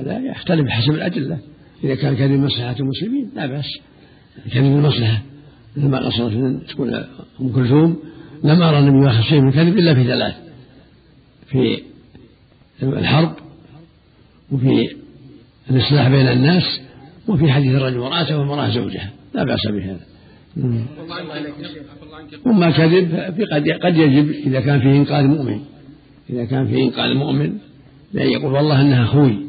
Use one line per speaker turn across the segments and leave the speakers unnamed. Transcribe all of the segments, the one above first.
هذا يختلف حسب الأدلة. إذا كان كذب مصلحة المسلمين لا بأس. كذب المصلحة لما قصرت تقول أم كلثوم لم أرى النبي يؤخذ شيء من الكذب إلا في ثلاث. في الحرب وفي الإصلاح بين الناس وفي حديث الرجل امرأته والمرأة زوجها. لا بأس بهذا. وما كذب قد قد يجب إذا كان فيه إنقاذ مؤمن. إذا كان فيه إنقاذ مؤمن لأن يقول والله إنها أخوي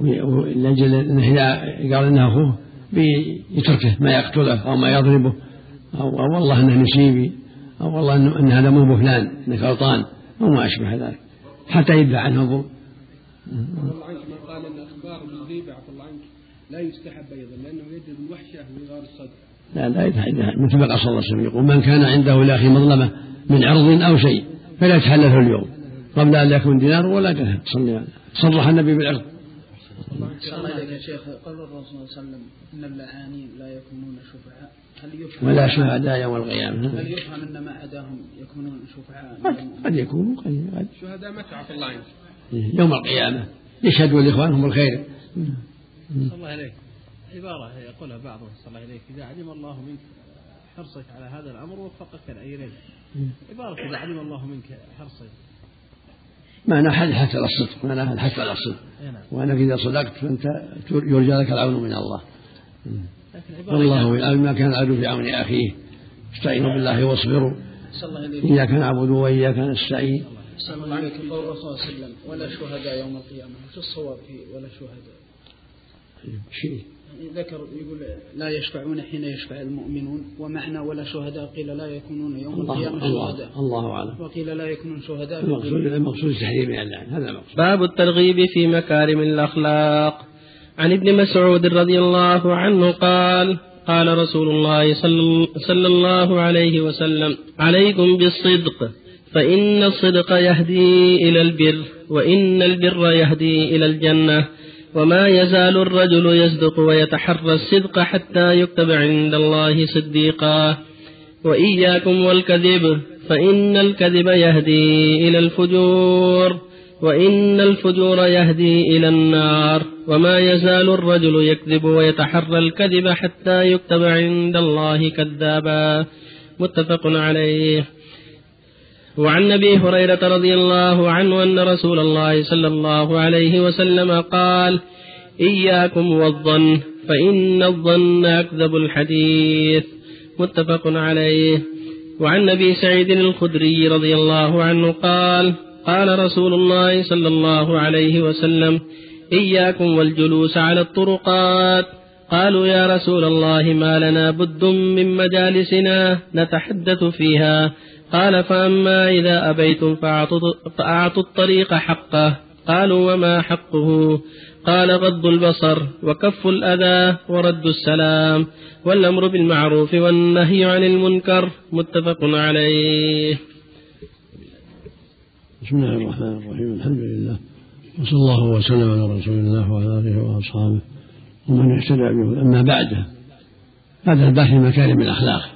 لأجل إنه إذا قال إنها أخوه بيتركه ما يقتله أو ما يضربه أو, أو والله إنه نسيبي أو والله إن هذا مو بفلان إنك غلطان أو ما أشبه ذلك حتى يدفع عنه الظلم
الله عنك من قال ان أخبار الغيبه عفى الله عنك لا يستحب أيضا لأنه يجد الوحشة وغار الصدر.
لا لا مثل ما قال صلى الله عليه وسلم يقول من كان عنده لاخي مظلمة من عرض أو شيء فلا يتحلله اليوم قبل ان لا يكون دينار ولا درهم صرح النبي بالعرض.
الله عليك يا شيخ. قال الرسول صلى الله عليه وسلم إن اللعانين لا يكونون شفعاء. هل
يفهم؟ ولا شهداء يوم القيامة.
هل يفهم إن ما عداهم يكونون شفعاء؟
قد يكونوا قد
شهداء متى عفى الله عنك؟
يوم القيامة. يشهد لإخوانهم الخير.
صلى الله عليك. عبارة يقولها بعضهم صلى الله عليك. إذا علم الله منك حرصك على هذا الأمر وفقك العينين عبارة إذا علم الله منك حرصك.
معنى حث على الصدق. معنى الحث على الصدق. وأنك إذا صدقت فأنت يرجى لك العون من الله. والله يعلم ما كان العدو في عون أخيه. استعينوا بالله واصبروا. إياك نعبد وإياك نستعين.
أحسن الله عليك قول الرسول صلى الله عليه وسلم. ولا شهداء يوم القيامة. وش الصواب في ولا شهداء؟
شيء.
ذكر يقول لا يشفعون حين يشفع المؤمنون ومعنى ولا شهداء قيل لا يكونون يوم القيامة شهداء.
الله أعلم.
وقيل لا يكونون شهداء.
المقصود المقصود تحريم اللعن هذا المقصود.
باب الترغيب في مكارم الأخلاق. عن ابن مسعود رضي الله عنه قال قال رسول الله صلى الله عليه وسلم عليكم بالصدق فإن الصدق يهدي إلى البر وإن البر يهدي إلى الجنة وما يزال الرجل يصدق ويتحرى الصدق حتى يكتب عند الله صديقا وإياكم والكذب فإن الكذب يهدي إلى الفجور وإن الفجور يهدي إلى النار وما يزال الرجل يكذب ويتحرى الكذب حتى يكتب عند الله كذابا متفق عليه وعن أبي هريرة رضي الله عنه أن رسول الله صلى الله عليه وسلم قال إياكم والظن فإن الظن أكذب الحديث. متفق عليه. وعن أبي سعيد الخدري رضي الله عنه قال قال رسول الله صلى الله عليه وسلم إياكم والجلوس على الطرقات. قالوا يا رسول الله ما لنا بد من مجالسنا نتحدث فيها قال فأما إذا أبيتم فأعطوا الطريق حقه. قالوا وما حقه؟ قال غض البصر وكف الأذى ورد السلام والأمر بالمعروف والنهي عن المنكر متفق عليه.
بسم الله الرحمن الرحيم. الحمد لله. وصلى الله وسلم على رسول الله وعلى آله وأصحابه ومن اهتدى به. أما بعد هذا البحث مكارم الأخلاق.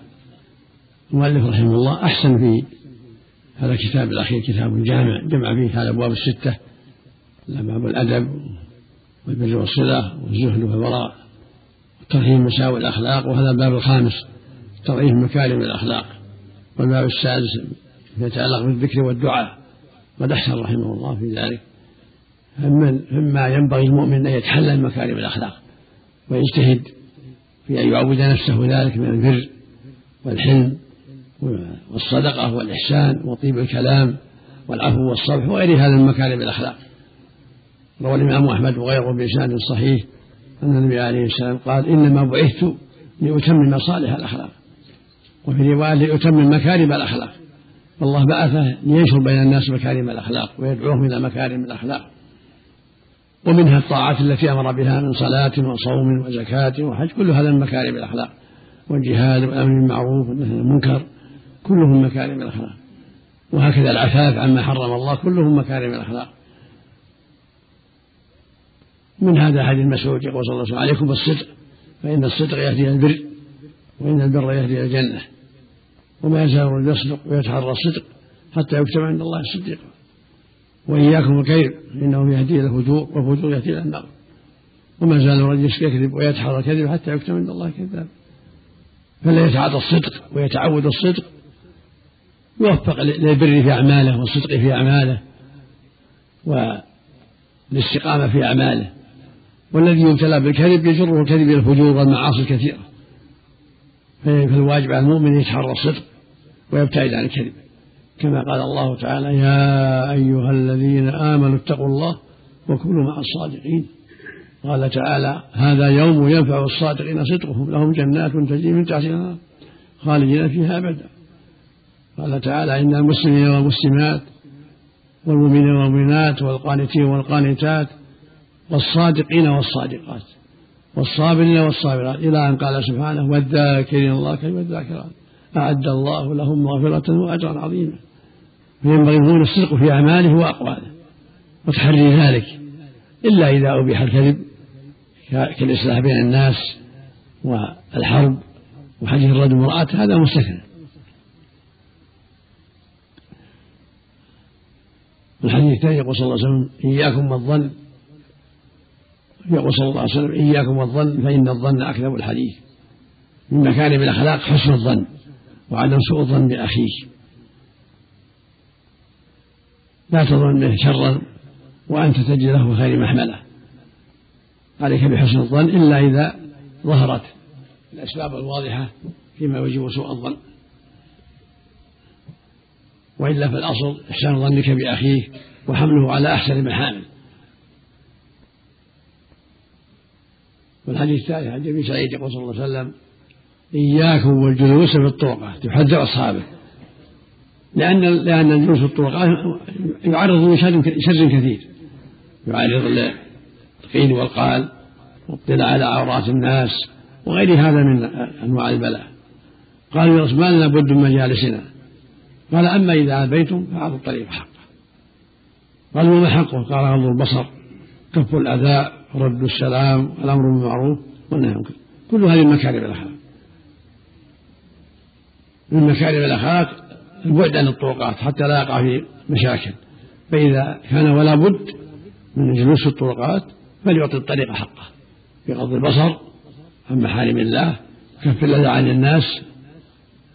المؤلف رحمه الله أحسن في هذا الكتاب الأخير كتاب جامع جمع فيه هذا الأبواب الستة باب الأدب والبر والصلة والزهد والوراء وترهيب مساوي الأخلاق وهذا الباب الخامس ترهيب مكارم الأخلاق والباب السادس يتعلق بالذكر والدعاء قد أحسن رحمه الله في ذلك. مما ينبغي المؤمن أن يتحلى مكارم الأخلاق ويجتهد في أن يعود نفسه ذلك من البر والحلم والصدقة والإحسان وطيب الكلام والعفو والصفح وغير هذا من مكارم الأخلاق. روى الإمام أحمد وغيره بإسناد صحيح أن النبي عليه السلام قال إنما بعثت لأتمم صالح الأخلاق وفي رواية لأتمم مكارم الأخلاق. والله بعثه لينشر بين الناس مكارم الأخلاق ويدعوهم إلى مكارم الأخلاق ومنها الطاعات التي أمر بها من صلاة وصوم وزكاة وحج كل هذا من مكارم الأخلاق والجهاد والأمر بالمعروف والنهي عن المنكر. كلهم مكارم الأخلاق. وهكذا العفاف عما حرم الله كلهم مكارم الأخلاق. من هذا حديث مسعود يقول صلى الله عليه وسلم عليكم بالصدق فإن الصدق يهدي البر وإن البر يهدي الجنة. وما يزال يصدق ويتحرى الصدق حتى يكتب عند الله صديقا وإياكم الكذب إنه يهدي إلى الفجور والفجور يهدي إلى النار. وما زال الرجل يكذب ويتحرى الكذب حتى يكتب عند الله كذاب فلا يتعاطى الصدق ويتعود الصدق يوفق للبر في أعماله والصدق في أعماله والاستقامة في أعماله. والذي يبتلى بالكذب يجره الكذب إلى الفجور والمعاصي الكثيرة. فالواجب على المؤمن يتحرى الصدق ويبتعد عن الكذب. كما قال الله تعالى يا أيها الذين آمنوا اتقوا الله وكونوا مع الصادقين. قال تعالى هذا يوم ينفع الصادقين صدقهم. لهم جنات تجري من تحتها خالدين فيها أبدا. قال تعالى إن المسلمين والمسلمات والمؤمنين والمؤمنات والقانتين والقانتات والصادقين والصادقات والصابرين والصابرات إلى أن قال سبحانه والذاكرين الله كيف والذاكرات أعد الله لهم مغفرة وأجرا عظيما. فينبغي يكون الصدق في أعماله وأقواله. وتحري ذلك. إلا إذا أبيح الكذب كالإصلاح بين الناس والحرب وحديث الرجل المرأة هذا مستثنى. الحديث الثاني يقول صلى الله عليه وسلم إياكم والظن يقول صلى الله عليه وسلم إياكم والظن فإن الظن أكذب الحديث. من مكارم الأخلاق حسن الظن وعدم سوء الظن بأخيه لا تظن به شرا وأنت تجد له خير محملة. عليك بحسن الظن إلا إذا ظهرت الأسباب الواضحة فيما يوجب سوء الظن. وإلا فالأصل إحسان ظنك بأخيك وحمله على أحسن المحامل والحديث الثالث عن ابي سعيد يقول صلى الله عليه وسلم إياكم والجلوس في الطرقات تحذر أصحابه. لأن لأن الجلوس في الطرقات يعرض لشر شر كثير. يعرض للقيل والقال واطلاع على عورات الناس وغير هذا من أنواع البلاء. قالوا يا رسول ما لنا بد من مجالسنا. قال أما إذا أبيتم فأعطوا الطريق حقه قالوا وما حقه قال غض البصر كف الأذى رد السلام الأمر بالمعروف والنهي عن كل هذه مكارم الأخلاق. من مكارم الأخلاق البعد عن الطرقات حتى لا يقع في مشاكل. فإذا كان ولا بد من جلوس الطرقات فليعطي الطريق حقه. بغض البصر عن محارم الله كف الأذى عن الناس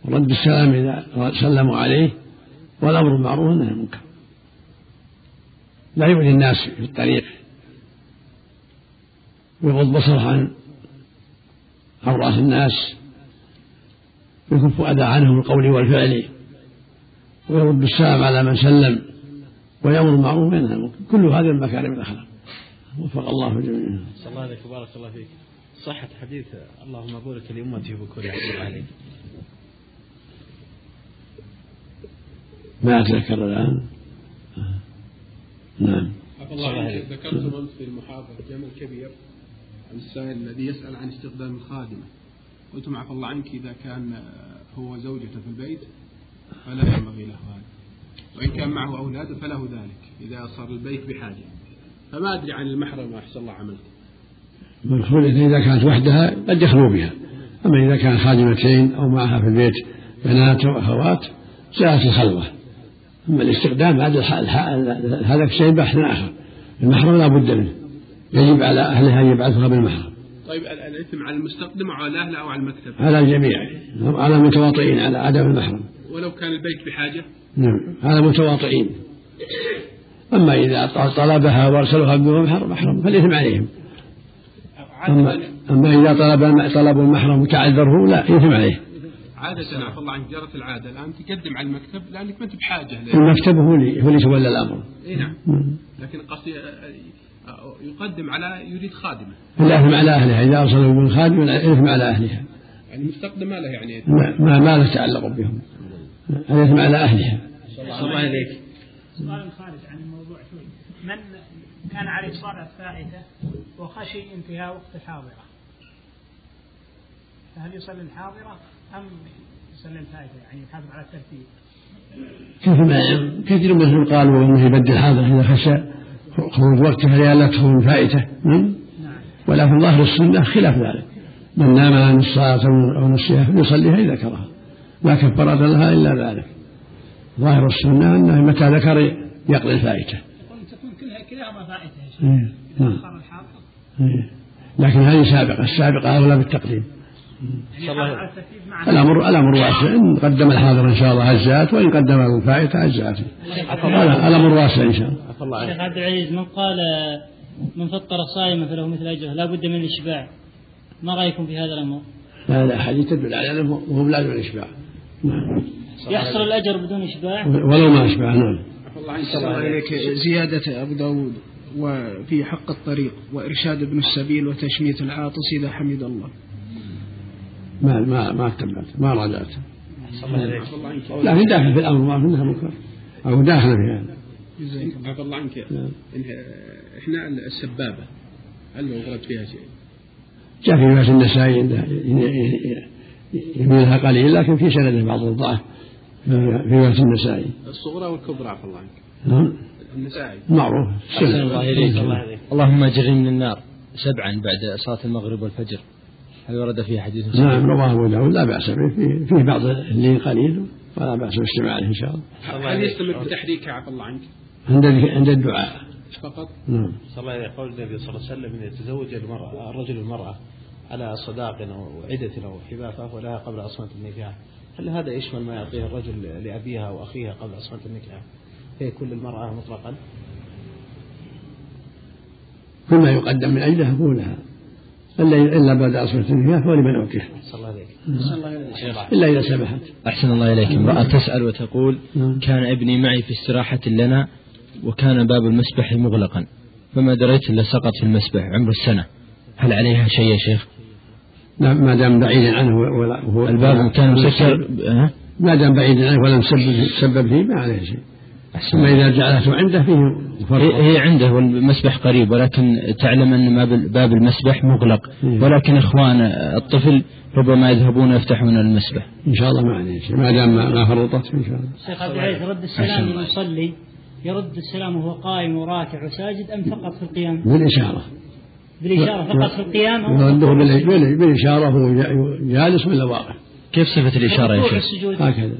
ورد السلام إذا سلموا عليه والأمر بالمعروف والنهي عن المنكر. لا يؤذي الناس في الطريق. ويغض بصره عن عورات الناس. ويكف أذى عنهم القول والفعل. ويرد السلام على من سلم. ويأمر بالمعروف وينهى المنكر. كل هذا من مكارم الأخلاق. وفق الله جميعا.
صلى الله عليك وبارك الله فيك. صحة حديث. اللهم بورك لأمتي وبكوري عليه.
ما أتذكر الآن. نعم.
الله ذكرتم أمس في المحاضرة جمل كبير عن السائل الذي يسأل عن استخدام الخادمة. قلتم عفى الله عنك إذا كان هو زوجته في البيت فلا ينبغي له هذا. وإن كان معه أولاده فله ذلك إذا صار البيت بحاجة. فما أدري عن المحرم أحسن الله عملت
المقصود إذا كانت وحدها قد يخلو بها. أما إذا كان خادمتين أو معها في البيت بنات أو أخوات جاءت الخلوة. أما الاستخدام هذا هذا شيء بحث آخر. المحرم لا بد منه. يجب على أهلها أن يبعثها بالمحرم.
طيب الإثم على المستخدم أو على أهله أو على المكتب؟
على الجميع. على المتواطئين على عدم المحرم.
ولو كان البيت بحاجة؟
نعم. على المتواطئين أما إذا طلبها وأرسلوها بدون محرم محرم. فالإثم عليهم. أما, أما إذا طلب طلب المحرم وتعذره لا إثم عليه
عادة عفى الله عنك جرت العادة. الآن تقدم على المكتب لأنك ما أنت بحاجة
المكتب هو اللي هو اللي يتولى الأمر.
إي نعم. لكن قصدي يقدم على يريد خادمة.
الإثم على أهلها. إذا أرسلوا من خادم الإثم على أهلها.
يعني المستخدم ما له يعني.
ما, ما له تعلق بهم. الإثم على أهلها.
صلى الله عليك.
سؤال خارج عن الموضوع شوي. من كان عليه صلاة فائتة وخشي انتهاء وقت الحاضرة؟ فهل يصلي الحاضرة؟ أم يصلي الفائتة يعني يحافظ على الترتيب.
كيف كثير منهم قالوا إنه يبدل حاضر إذا خشى خروج وقتها لألته من فائته نعم. ولكن ظاهر السنة خلاف ذلك. من نام عن الصلاة أو نسيها فليصليها اذا ذكرها. لا كفارة لها إلا ذلك. ظاهر السنة أنه متى ذكر يقضي الفائتة.
كلاهما فائتة يا شيخ.
إيه، نعم. إيه. لكن هذه سابقة السابقة أولى بالتقديم.
يعني
الأمر الأمر واسع. إن قدم الحاضر إن شاء الله أجزأت وإن قدم الفائتة أجزأت الأمر واسع إن شاء الله.
شيخ عبد العزيز من قال من فطر صائما فله مثل أجره لا بد من الإشباع. ما رأيكم في هذا الأمر؟
هذا حديث تدل على أنه وهو لازم الإشباع نعم.
يحصل الأجر بدون إشباع؟
ولو ما أشبع نعم.
عفى الله عنك. الله عليك. زيادة أبو داود وفي حق الطريق وإرشاد ابن السبيل وتشميت العاطس إذا حمد الله.
ما ما ما اتبعت ما راجعت
عفى الله عنك
لكن داخل في الأمر ما منها منكر أو داخل في هذا.
جزاك الله عفى الله عنك
نعم.
إحنا السبابة هل لو ورد فيها شيء؟
جاء في رواية النسائي عنده يميلها قليل لكن في سنده بعض الضعف في رواية النسائي.
الصغرى والكبرى عفى الله عنك.
نعم.
النسائي.
معروف.
الله
نعم.
اللهم اجرني من النار سبعا بعد صلاة المغرب والفجر. هل ورد فيه حديث صحيح؟
نعم رواه أبو داود لا بأس به. فيه, فيه بعض اللين قليل ولا بأس باستماعه إن شاء الله.
هل يستمر بتحريكها عفى الله عنك؟
عند عند الدعاء.
فقط؟
نعم.
صلى الله عليه قول النبي صلى الله عليه وسلم ان يتزوج المرأة الرجل المرأة على صداق أو عدة أو حبافة ولها قبل عصمة النكاح. هل هذا يشمل ما يعطيه الرجل لأبيها أو أخيها قبل عصمة النكاح؟ هي كل المرأة مطلقا؟
كل ما يقدم من أجله يكون لها. إلا إلا بعد عصمة النكاح فلمن أوتيه.
عليك
إلا إذا سمحت.
أحسن الله إليك. امرأة تسأل وتقول
نعم.
كان ابني معي في استراحة لنا وكان باب المسبح مغلقا. فما دريت إلا سقط في المسبح. عمر السنة. هل عليها شيء يا شيخ؟
لا ما دام بعيدا عنه ولا وهو
الباب كان مسكر؟
ما دام بعيدا عنه ولم سبب فيه ما عليه شيء.
أحسن
ثم إذا جعلته عنده فيه
هي,
فرق
هي عنده والمسبح قريب ولكن تعلم أن باب المسبح مغلق.
مم.
ولكن إخوان الطفل ربما يذهبون يفتحون المسبح.
إن شاء الله ما عليه ما دام ما ما فرطت إن شاء الله.
شيخ عبد العزيز رد السلام للمصلي يرد السلام وهو قائم وراكع وساجد أم فقط في القيام؟
بالإشارة.
بالإشارة فقط في القيام
يرده بال- بالإشارة وهو جا- جالس ولا واقف
كيف صفة الإشارة يا شيخ؟
هكذا.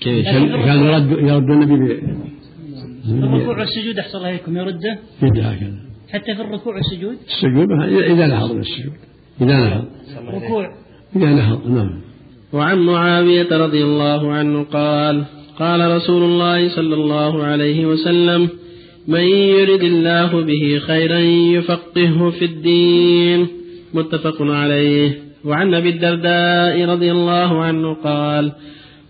كيف؟
كان يرد يرد النبي ب-
الركوع والسجود أحسن الله عليكم يرده؟
بيده هكذا.
حتى في الركوع والسجود
السجود إذا نهض من السجود إذا نهض
ركوع.
إذا نهض نعم.
وعن معاوية رضي الله عنه قال قال رسول الله صلى الله عليه وسلم من يرد الله به خيرا يفقهه في الدين. متفق عليه. وعن أبي الدرداء رضي الله عنه قال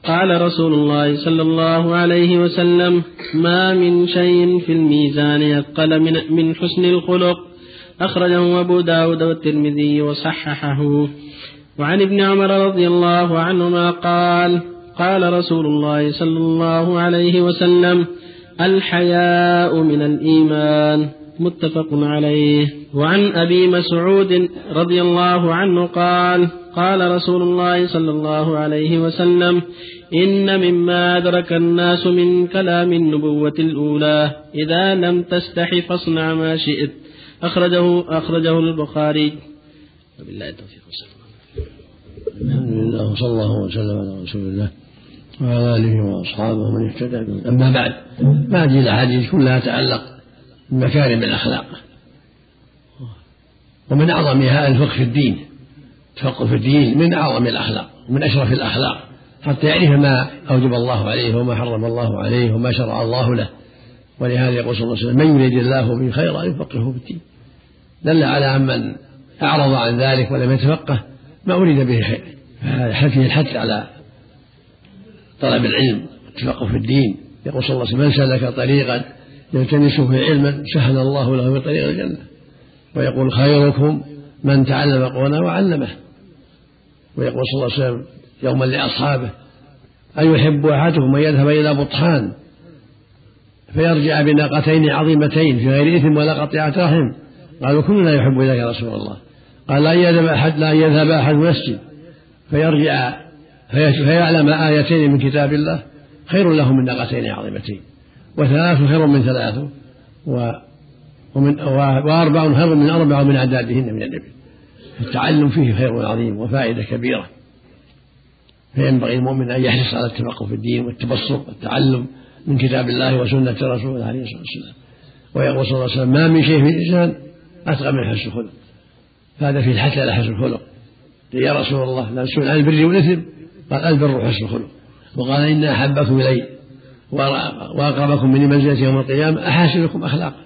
قال رسول الله صلى الله عليه وسلم ما من شيء في الميزان يثقل من, من حسن الخلق. أخرجه أبو داود والترمذي وصححه. وعن ابن عمر رضي الله عنهما قال قال رسول الله صلى الله عليه وسلم الحياء من الإيمان. متفق عليه. وعن أبي مسعود رضي الله عنه قال قال رسول الله صلى الله عليه وسلم إن مما أدرك الناس من كلام النبوة الأولى إذا لم تستح فاصنع ما شئت. أخرجه أخرجه البخاري. وبالله التوفيق.
الحمد لله وصلى الله وسلم على رسول الله وعلى آله وأصحابه ومن اهتدى أما بعد فهذه الاحاديث كلها تتعلق بمكارم الأخلاق ومن اعظمها الفقه في الدين. التفقه في الدين من أعظم الأخلاق من أشرف الأخلاق حتى يعرف ما أوجب الله عليه وما حرم الله عليه وما شرع الله له. ولهذا يقول صلى الله عليه وسلم من يريد الله به خيرا يفقهه في الدين. دل على أن من أعرض عن ذلك ولم يتفقه ما أريد به خير. فهذا فيه الحث على طلب العلم والتفقه في الدين. يقول صلى الله عليه وسلم من سلك طريقا يلتمس فيه علما سهل الله له في طريق الجنة. ويقول خيركم من تعلم القرآن وعلمه. ويقول صلى الله عليه وسلم يوما لأصحابه أيحب أحدكم أن يذهب إلى بطحان؟ فيرجع بناقتين عظيمتين في غير إثم ولا قطيعة رحم. قالوا كلنا يحب ذلك يا رسول الله. قال لا يذهب أحد لا يذهب أحد مسجد فيرجع في- فيعلم آيتين من كتاب الله خير له من ناقتين عظيمتين. وثلاث خير من ثلاث ومن وأربع خير من أربع من أعدادهن من الإبل التعلم فيه خير عظيم وفائدة كبيرة. فينبغي المؤمن أن يحرص على التفقه في الدين والتبصر والتعلم من كتاب الله وسنة رسوله عليه الصلاة والسلام. ويقول صلى الله عليه وسلم ما من شيء في الإنسان أتقى من حسن الخلق. هذا في الحث على حسن الخلق. يا رسول الله لا نسأل عن البر والإثم قال البر حسن الخلق. وقال إن أحبكم إلي وأقربكم مني منزلة يوم القيامة أحاسنكم أخلاقا.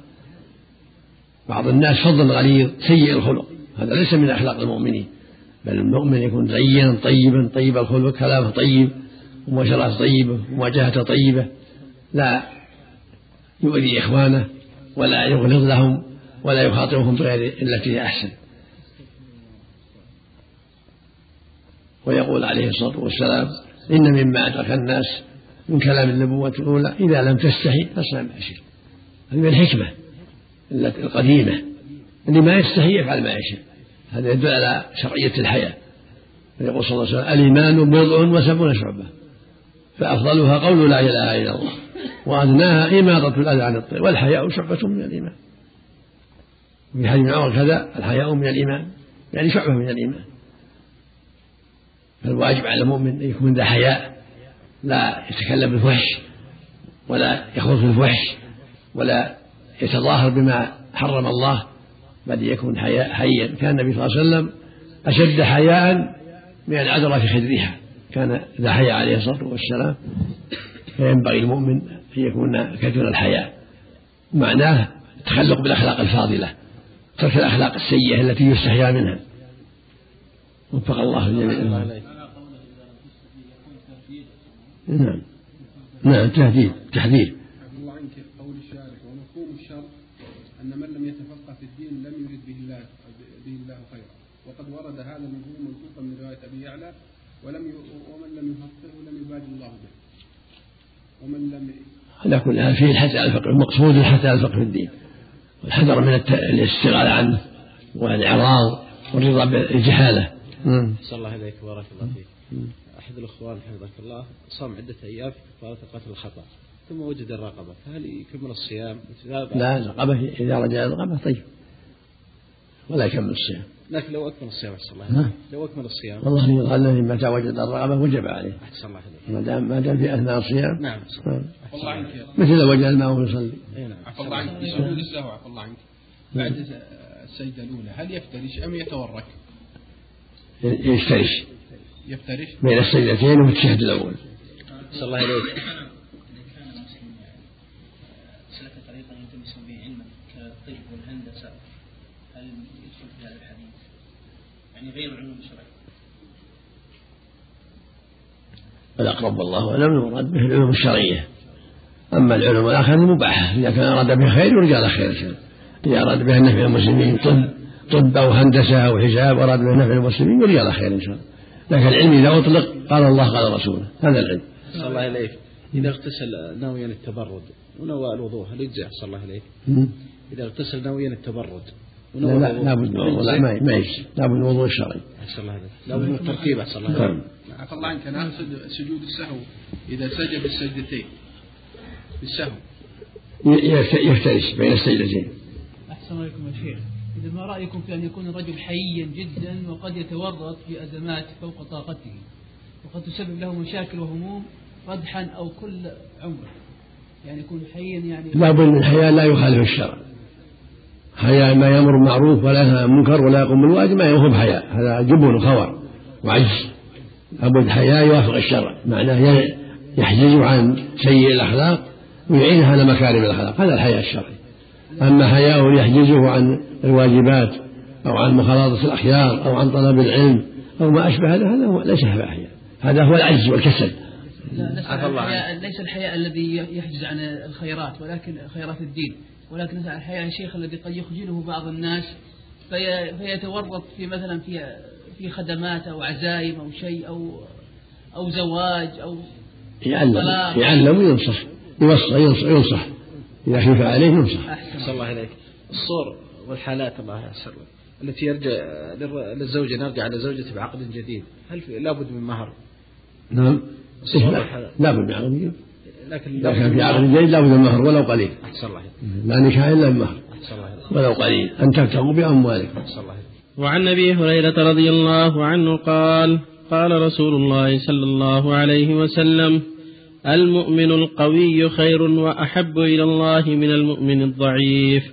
بعض الناس فضل غليظ سيء الخلق. هذا ليس من أخلاق المؤمنين بل المؤمن يكون زينا طيبا طيب الخلق كلامه طيب ومباشرته طيبة ومواجهته طيبة لا يؤذي إخوانه ولا يغلظ لهم ولا يخاطبهم بغير التي هي أحسن. ويقول عليه الصلاة والسلام إن مما أدرك الناس من كلام النبوة الأولى إذا لم تستحي فاصنع ما شئت هذه من الحكمة القديمة. اللي ما يستحي يفعل ما يشاء. هذا يدل على شرعية الحياة. يقول صلى الله عليه وسلم الإيمان بضع وسبعون شعبة. فأفضلها قول لا إله إلا الله. وأدناها إماطة الأذى عن الطريق والحياء شعبة من الإيمان. وفي حديث عمر كذا الحياء من الإيمان. يعني شعبة من الإيمان. فالواجب على المؤمن أن يكون ذا حياء. لا يتكلم بالفحش ولا يخوض في الفحش ولا يتظاهر بما حرم الله. بل يكون حيا كان النبي صلى الله عليه وسلم أشد حياء من العذراء في خدرها. كان ذا حياء عليه الصلاة والسلام. فينبغي المؤمن أن يكون كثير الحياء. معناه التخلق بالأخلاق الفاضلة. ترك الأخلاق السيئة التي يستحيا منها. وفق الله الجميع. نعم. نعم تهديد. تحذير
الله عنك قول الشارع ومفهوم الشر أن من لم يتفقه في الدين لم يرد به الله به الله خيرا. وقد ورد هذا المفهوم منطوقا من رواية أبي يعلى ولم ي... ومن لم يفقهه لم يبادر الله به. ومن لم
على كل حال فيه الحث على الفقه المقصود الحث على الفقه في الدين. والحذر من الاستغلال عنه والإعراض والرضا بالجهالة.
صلى الله عليك وبارك الله فيك. أحد الأخوان حفظك الله صام عدة أيام في كفارة قتل الخطأ ثم وجد الرقبة فهل يكمل الصيام؟
لا الرقبة إذا رجع الرقبة طيب. ولا يكمل الصيام.
لكن لو أكمل الصيام أحسن الله لو أكمل الصيام.
والله يقال الذي متى وجد الرقبة وجب عليه.
أحسن الله عليك.
ما دام ما دام في أثناء الصيام.
نعم
الله عنك
مثل لو وجد الماء وهو يصلي
نعم.
عفى الله عنك. في سجود السهو عفى الله عنك. بعد السجدة الأولى هل يفترش أم يتورك؟
يفترش.
يفترش؟
بين السجدتين وفي التشهد الأول.
صلى الله عليك
إذا كان مسلم سلك طريقا يلتمس به علما كالطب والهندسة هل يدخل في هذا الحديث؟ يعني غير العلوم الشرعية
الأقرب والله أعلم المراد به العلوم الشرعية. أما العلوم الآخرة المباحة إذا كان أراد به خير يرجى له خير. إذا أراد به نفع المسلمين طب طب أو هندسة أو حساب أراد به نفع المسلمين يرجى له خير إن شاء الله. لكن العلم إذا أطلق قال الله قال رسوله. هذا العلم.
صلى الله عليك إذا اغتسل ناويا التبرد ونوى الوضوء هل يجزع صلى الله عليك إذا اغتسل ناويا التبرد
لا لا لابد من الوضوء لا ما ما يجزي لابد من الوضوء الشرعي
أحسن الله عليك لابد من الترتيب أحسن الله
نعم
عفى الله عنك أنا أقصد سجود السهو. إذا سجد السجدتين. بالسهو.
يفترش بين السجدتين
أحسن عليكم يا شيخ. إذا ما رأيكم في أن يكون الرجل حيا جدا وقد يتورط في أزمات فوق طاقته وقد تسبب له مشاكل وهموم قدحا أو كل عمره. يعني يكون حيا يعني
لابد من حياة لا يخالف الشرع. حياء ما يأمر بالمعروف ولا ينهى عن المنكر ولا يقوم بالواجب ما هو بحياء هذا جبن وخور وعجز. لابد حياء يوافق الشرع. معناه يحجزه عن سيء الأخلاق ويعينه على مكارم الأخلاق. هذا الحياء الشرعي. أما حياء يحجزه عن الواجبات أو عن مخالطة الأخيار أو عن طلب العلم أو ما أشبه هذا هذا هو ليس حياء. هذا هو العجز والكسل.
لا ليس الحياء الذي يحجز عن الخيرات ولكن خيرات الدين. ولكن نسأل الحياء الشيخ الذي قد يخجله بعض الناس في فيتورط في مثلا في في خدمات أو عزايم أو شيء أو أو زواج أو
يعلم
طلاق.
يعلم وينصح يوصى ينصح, ينصح. إذا خيف عليه ينصح.
أحسن.
الله عليك الصور والحالات الله يسر. التي يرجع للزوجة نرجع على زوجته بعقد جديد. هل لابد من مهر؟
نعم. إيه لابد من عقد جديد
لكن
في عقد جديد لابد من مهر ولو قليل.
الله
لا نكاح إلا بمهر ولو قليل. أن تبتغوا بأموالكم.
أحسن الله
وعن أبي هريرة رضي الله عنه قال قال رسول الله صلى الله عليه وسلم المؤمن القوي خير وأحب إلى الله من المؤمن الضعيف.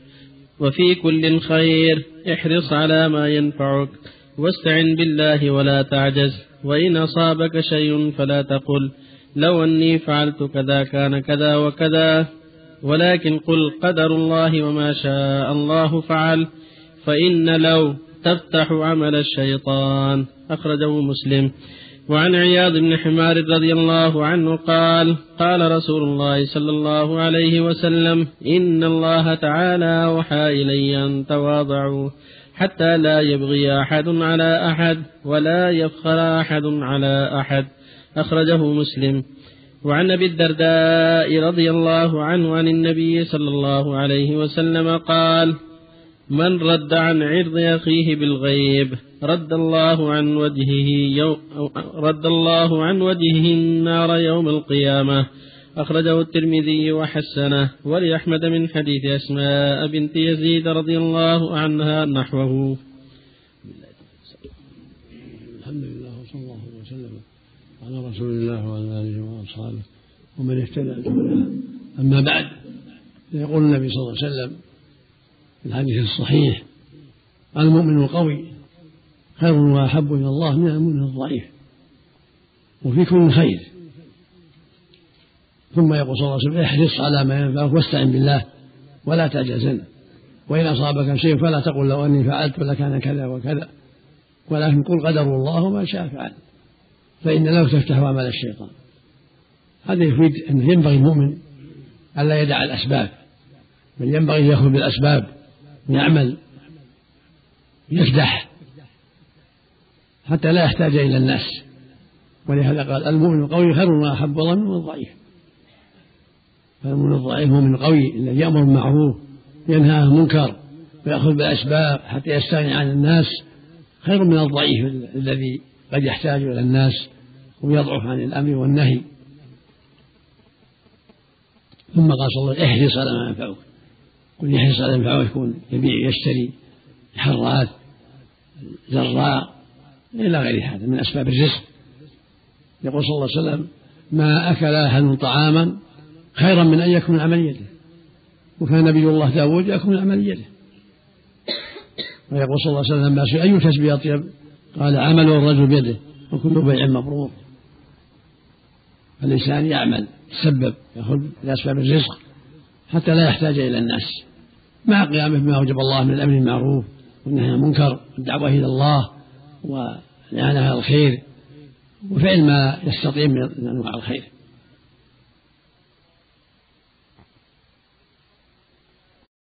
وفي كل خير احرص على ما ينفعك واستعن بالله ولا تعجز وإن أصابك شيء فلا تقل. لو أني فعلت كذا كان كذا وكذا ولكن قل قدر الله وما شاء الله فعل فإن لو تفتح عمل الشيطان. أخرجه مسلم. وعن عياض بن حمار رضي الله عنه قال قال رسول الله صلى الله عليه وسلم إن الله تعالى وحى إلي أن تواضعوا حتى لا يبغي أحد على أحد ولا يفخر أحد على أحد. أخرجه مسلم. وعن أبي الدرداء رضي الله عنه عن النبي صلى الله عليه وسلم قال من رد عن عرض أخيه بالغيب رد الله عن وجهه يوم رد الله عن وجهه النار يوم القيامة. أخرجه الترمذي وحسنه. ولأحمد من حديث أسماء بنت يزيد رضي الله عنها نحوه.
الحمد لله. على رسول الله وعلى آله وأصحابه ومن اهتدى أما بعد يقول النبي صلى الله عليه وسلم في الحديث الصحيح المؤمن القوي خير وأحب إلى الله من المؤمن الضعيف وفي كل خير. ثم يقول صلى الله عليه وسلم احرص على ما ينفعك واستعن بالله ولا تعجزن. وإن أصابك شيء فلا تقل لو أني فعلت لكان كذا وكذا. ولكن قل قدر الله وما شاء فعل. فإن لو تفتح عمل الشيطان. هذا يفيد أنه ينبغي المؤمن ألا يدع الأسباب. بل ينبغي أن يأخذ بالأسباب ويعمل يكدح حتى لا يحتاج إلى الناس. ولهذا قال المؤمن القوي خير وأحب الله من الضعيف فالمؤمن الضعيف هو من القوي الذي يأمر بالمعروف ينهى عن المنكر ويأخذ بالأسباب حتى يستغني عن الناس خير من الضعيف الذي قد يحتاج إلى الناس ويضعف عن الأمر والنهي. ثم قال صلى الله عليه وسلم احرص على ما ينفعك. قل يحرص على ما ينفعك يكون يبيع يشتري حراث زراء إلى غير هذا من أسباب الرزق. يقول صلى الله عليه وسلم ما أكل أحد طعاما خيرا من أن يكون عمل يده وكان نبي الله داود يأكل من عمل يده ويقول صلى الله عليه وسلم سئل أي كسب أطيب قال عمل الرجل بيده وكل بيع مبرور. فالإنسان يعمل يتسبب يأخذ بأسباب الرزق حتى لا يحتاج إلى الناس. مع قيامه بما أوجب الله من الأمر المعروف والنهي عن المنكر والدعوة إلى الله والإعانة على الخير وفعل ما يستطيع من أنواع الخير.